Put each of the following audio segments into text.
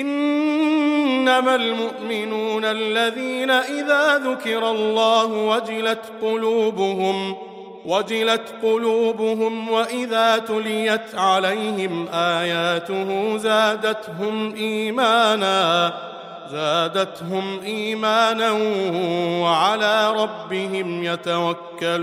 إنما المؤمنون الذين إذا ذكر الله وجلت قلوبهم وجلت قلوبهم وإذا تليت عليهم آياته زادتهم إيمانا زادتهم إيمانا وعلى ربهم يتوكلون.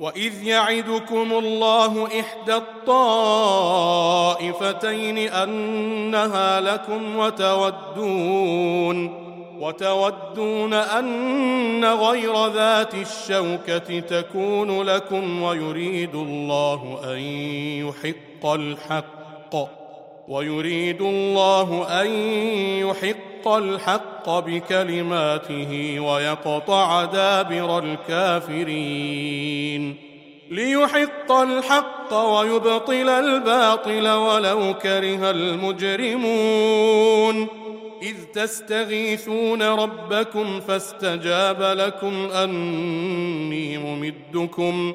وإذ يعدكم الله إحدى الطائفتين أنها لكم وتودون وتودون أن غير ذات الشوكة تكون لكم ويريد الله أن يحق الحق ويريد الله أن يحق الحق بكلماته ويقطع دابر الكافرين. ليحق الحق ويبطل الباطل ولو كره المجرمون. إذ تستغيثون ربكم فاستجاب لكم أني ممدكم.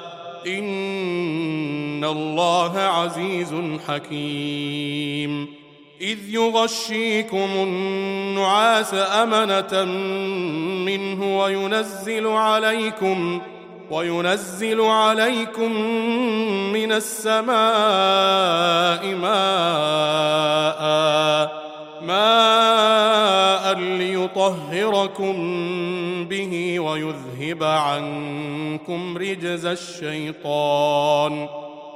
إن الله عزيز حكيم. إذ يغشيكم النعاس أمنة منه وينزل عليكم وينزل عليكم من السماء ماء ماء ليطهركم به ويذهب عنكم رجز الشيطان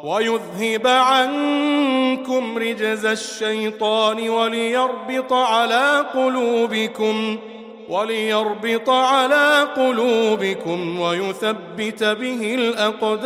ويذهب عنكم رجز الشيطان وليربط على قلوبكم وليربط على قلوبكم ويثبت به الأقدام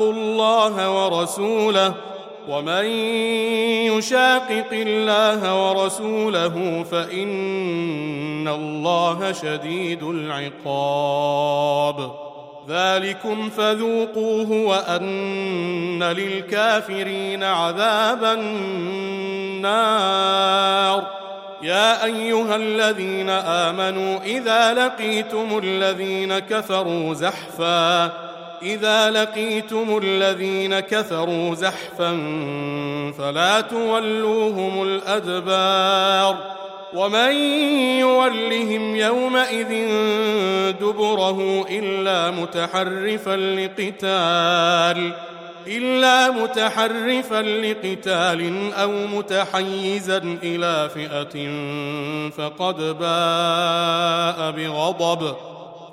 الله ورسوله ومن يشاقق الله ورسوله فإن الله شديد العقاب. ذلكم فذوقوه وأن للكافرين عذاب النار. يا أيها الذين آمنوا إذا لقيتم الذين كفروا زحفا إذا لقيتم الذين كفروا زحفا فلا تولوهم الأدبار ومن يولهم يومئذ دبره إلا متحرفا لقتال إلا متحرفا لقتال أو متحيزا إلى فئة فقد باء بغضب.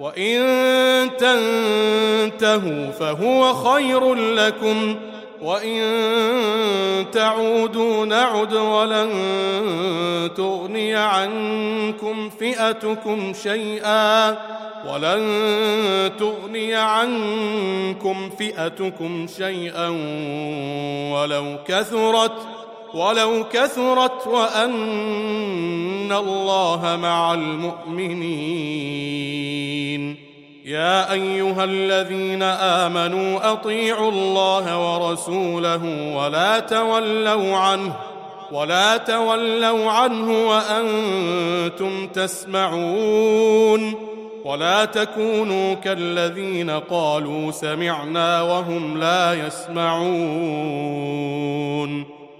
وإن تنتهوا فهو خير لكم وإن تعودوا نعد ولن تغني عنكم فئتكم شيئا ولن تغني عنكم فئتكم شيئا ولو كثرت ولو كثرت وأن الله مع المؤمنين. يا أيها الذين آمنوا أطيعوا الله ورسوله ولا تولوا عنه ولا تولوا عنه وأنتم تسمعون. ولا تكونوا كالذين قالوا سمعنا وهم لا يسمعون.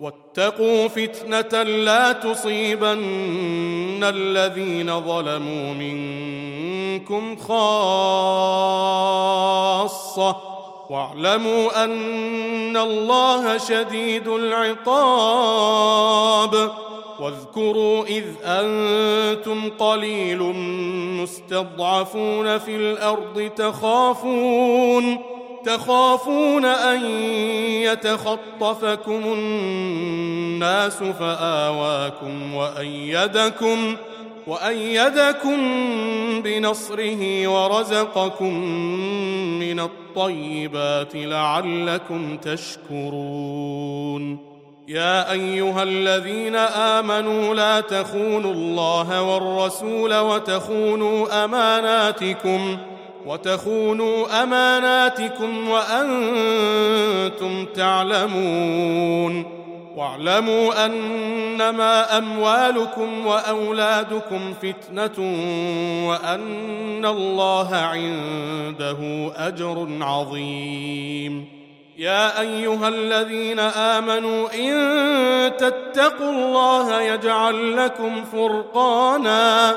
واتقوا فتنة لا تصيبن الذين ظلموا منكم خاصة. واعلموا أن الله شديد العقاب. واذكروا إذ أنتم قليل مستضعفون في الأرض تخافون. تخافون أن يتخطفكم الناس فآواكم وأيدكم وأيدكم بنصره ورزقكم من الطيبات لعلكم تشكرون. يا أيها الذين آمنوا لا تخونوا الله والرسول وتخونوا أماناتكم وتخونوا أماناتكم وأنتم تعلمون. واعلموا أنما أموالكم وأولادكم فتنة وأن الله عنده أجر عظيم. يا أيها الذين آمنوا إن تتقوا الله يجعل لكم فرقانا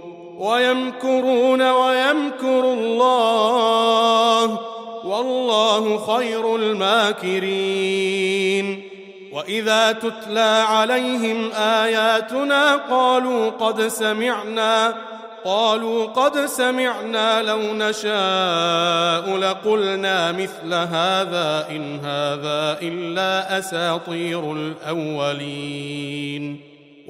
ويمكرون ويمكر الله والله خير الماكرين. وإذا تتلى عليهم آياتنا قالوا قد سمعنا قالوا قد سمعنا لو نشاء لقلنا مثل هذا إن هذا إلا أساطير الأولين.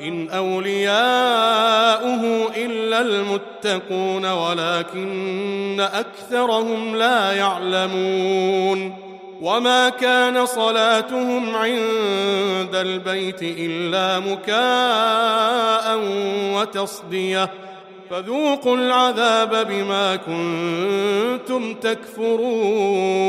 إن أولياؤه إلا المتقون ولكن أكثرهم لا يعلمون وما كان صلاتهم عند البيت إلا مكاء وتصدية فذوقوا العذاب بما كنتم تكفرون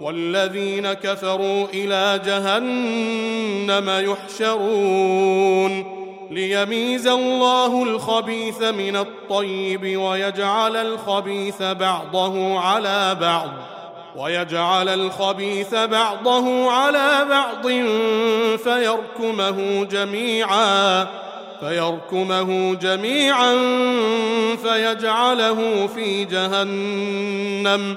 والذين كفروا إلى جهنم يحشرون ليميز الله الخبيث من الطيب ويجعل الخبيث بعضه على بعض ويجعل الخبيث بعضه على بعض فيركمه جميعا فيركمه جميعا فيجعله في جهنم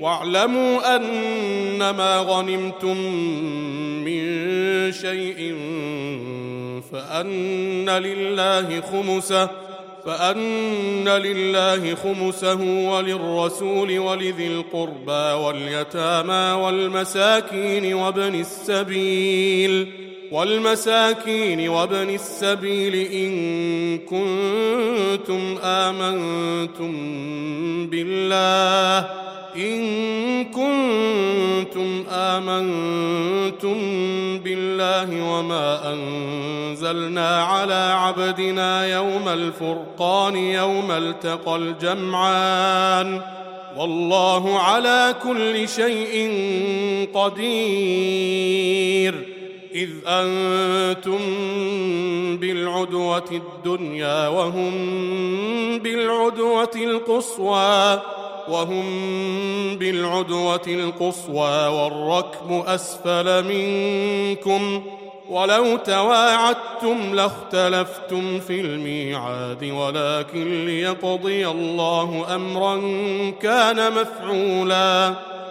واعلموا أنما غنمتم من شيء فأن لله خمسه فأن لله خمسه وللرسول ولذي القربى واليتامى والمساكين وابن السبيل والمساكين وابن السبيل إن كنتم آمنتم بالله. إن كنتم آمنتم بالله وما أنزلنا على عبدنا يوم الفرقان يوم التقى الجمعان والله على كل شيء قدير إذ أنتم بالعدوة الدنيا وهم بالعدوة القصوى وهم بالعدوة القصوى والركب أسفل منكم ولو تواعدتم لاختلفتم في الميعاد ولكن ليقضي الله أمرا كان مفعولا.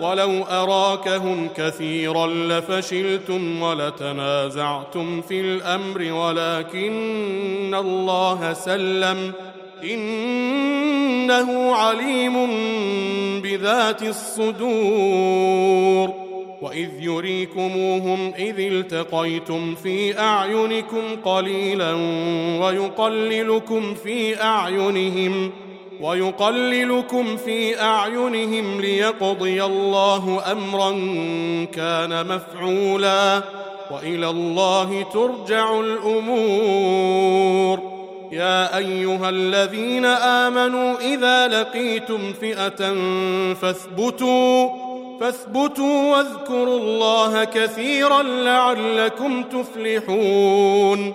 ولو أراكهم كثيرا لفشلتم ولتنازعتم في الأمر ولكن الله سلم. إنه عليم بذات الصدور. وإذ يريكموهم إذ التقيتم في أعينكم قليلا ويقللكم في أعينهم. ويقللكم في أعينهم ليقضي الله أمرا كان مفعولا وإلى الله ترجع الأمور. يا أيها الذين آمنوا إذا لقيتم فئة فاثبتوا فاثبتوا واذكروا الله كثيرا لعلكم تفلحون.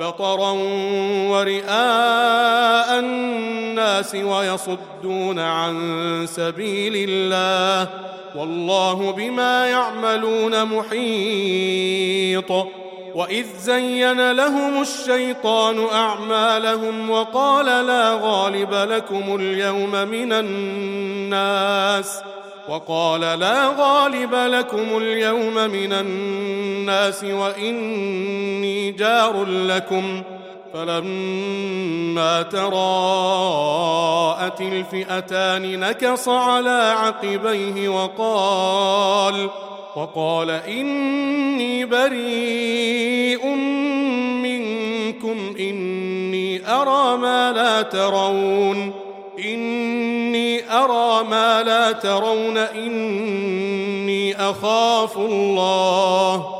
بطرا ورئاء الناس ويصدون عن سبيل الله والله بما يعملون محيط وإذ زين لهم الشيطان أعمالهم وقال لا غالب لكم اليوم من الناس وقال لا غالب لكم اليوم من الناس وإني جار لكم فلما تراءت الفئتان نكص على عقبيه وقال وقال إني بريء منكم إني أرى ما لا ترون إني أرى ما لا ترون إني أخاف الله.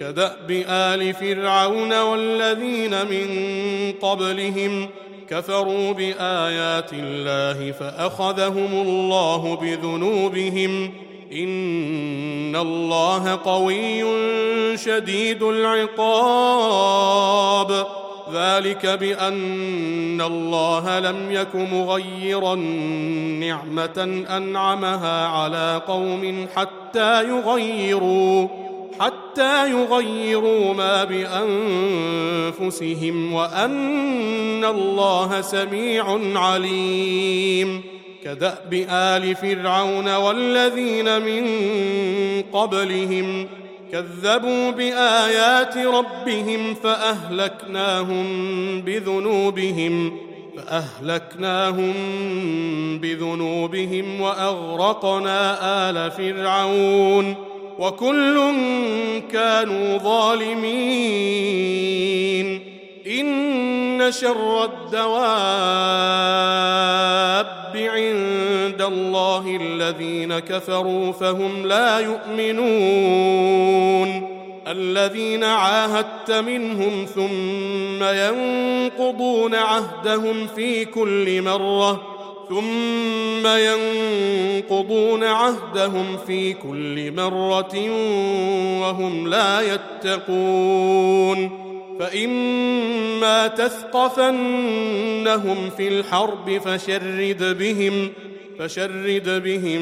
كدأب آل فرعون والذين من قبلهم كفروا بآيات الله فأخذهم الله بذنوبهم إن الله قوي شديد العقاب ذلك بأن الله لم يك مغيرا نعمة أنعمها على قوم حتى يغيروا حتى يغيروا ما بأنفسهم وأن الله سميع عليم. كدأب آل فرعون والذين من قبلهم كذبوا بآيات ربهم فأهلكناهم بذنوبهم فأهلكناهم بذنوبهم وأغرقنا آل فرعون. وكل كانوا ظالمين. إن شر الدواب عند الله الذين كفروا فهم لا يؤمنون. الذين عاهدت منهم ثم ينقضون عهدهم في كل مرة ثم ينقضون عهدهم في كل مرة وهم لا يتقون فإما تثقفنهم في الحرب فشرد بهم فشرد بهم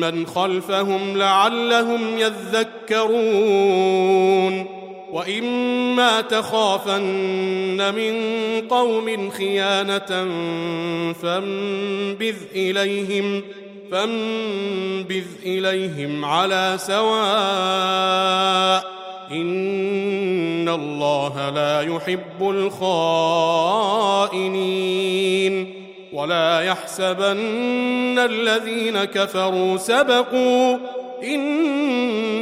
من خلفهم لعلهم يذكرون واما تخافن من قوم خيانه فانبذ اليهم فانبذ اليهم على سواء ان الله لا يحب الخائنين ولا يحسبن الذين كفروا سبقوا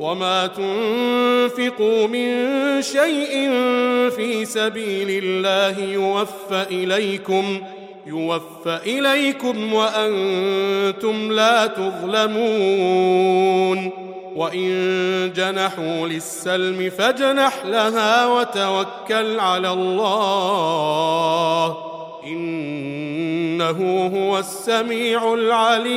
وما تنفقوا من شيء في سبيل الله يوفى اليكم يوفى اليكم وأنتم لا تظلمون. وان جنحوا للسلم فاجنح لها وتوكل على الله انه هو السميع العليم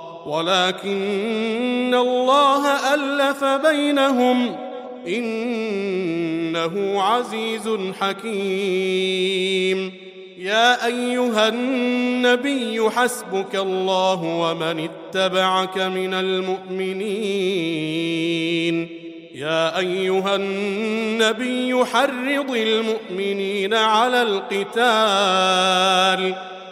ولكن الله ألف بينهم إنه عزيز حكيم. يا أيها النبي حسبك الله ومن اتبعك من المؤمنين. يا أيها النبي حرض المؤمنين على القتال.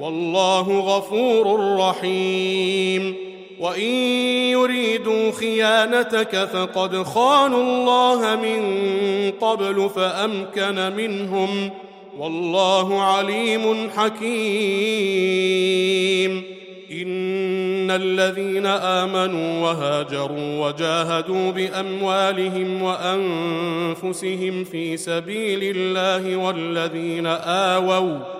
والله غفور رحيم. وإن يريدوا خيانتك فقد خانوا الله من قبل فأمكن منهم. والله عليم حكيم. إن الذين آمنوا وهاجروا وجاهدوا بأموالهم وأنفسهم في سبيل الله والذين آووا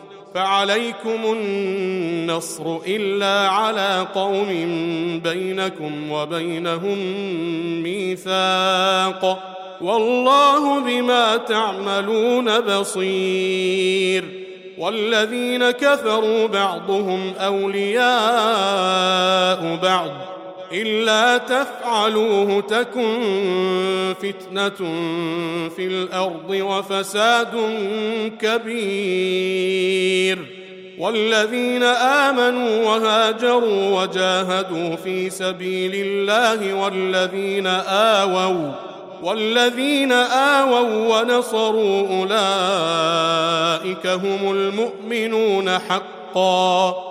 فعليكم النصر إلا على قوم بينكم وبينهم ميثاق والله بما تعملون بصير والذين كفروا بعضهم أولياء بعض إلا تفعلوه تكن فتنة في الأرض وفساد كبير. والذين آمنوا وهاجروا وجاهدوا في سبيل الله والذين آووا والذين آووا ونصروا أولئك هم المؤمنون حقا.